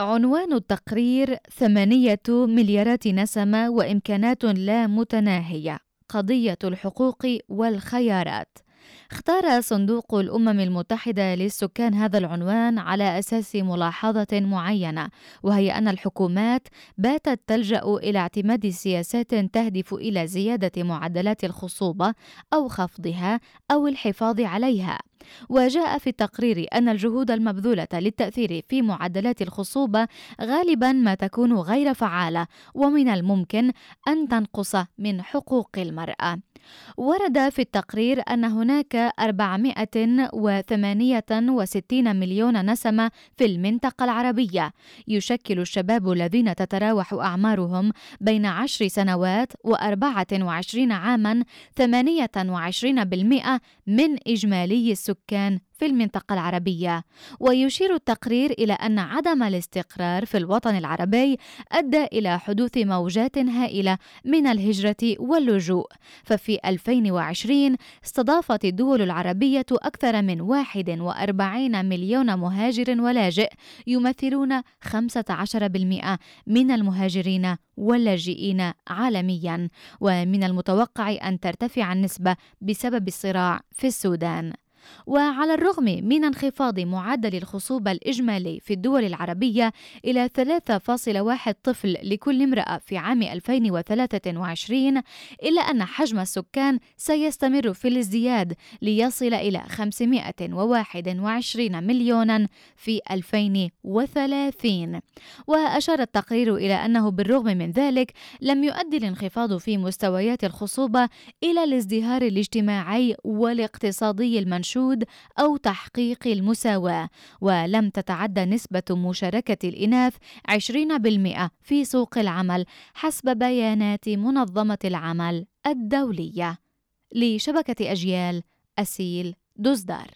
عنوان التقرير ثمانية مليارات نسمة وإمكانات لا متناهية قضية الحقوق والخيارات. اختار صندوق الأمم المتحدة للسكان هذا العنوان على أساس ملاحظة معينة وهي أن الحكومات باتت تلجأ إلى اعتماد سياسات تهدف إلى زيادة معدلات الخصوبة أو خفضها أو الحفاظ عليها. وجاء في التقرير أن الجهود المبذولة للتأثير في معدلات الخصوبة غالبا ما تكون غير فعالة ومن الممكن أن تنقص من حقوق المرأة. ورد في التقرير أن هناك 468 مليون نسمة في المنطقة العربية. يشكل الشباب الذين تتراوح أعمارهم بين 10 سنوات و24 عاما 28% من إجمالي السكان. في المنطقة العربية. ويشير التقرير إلى أن عدم الاستقرار في الوطن العربي أدى إلى حدوث موجات هائلة من الهجرة واللجوء. ففي 2020 استضافت الدول العربية أكثر من 41 مليون مهاجر ولاجئ يمثلون 15% من المهاجرين واللاجئين عالميا. ومن المتوقع أن ترتفع النسبة بسبب الصراع في السودان. وعلى الرغم من انخفاض معدل الخصوبة الإجمالي في الدول العربية إلى 3.1 طفل لكل امرأة في عام 2023 إلا أن حجم السكان سيستمر في الازدياد ليصل إلى 521 مليونا في 2030 وأشار التقرير إلى أنه بالرغم من ذلك لم يؤدي الانخفاض في مستويات الخصوبة إلى الازدهار الاجتماعي والاقتصادي المنشور المنشود أو تحقيق المساواة ولم تتعدى نسبة مشاركة الإناث 20% في سوق العمل حسب بيانات منظمة العمل الدولية. لشبكة أجيال أسيل دزدار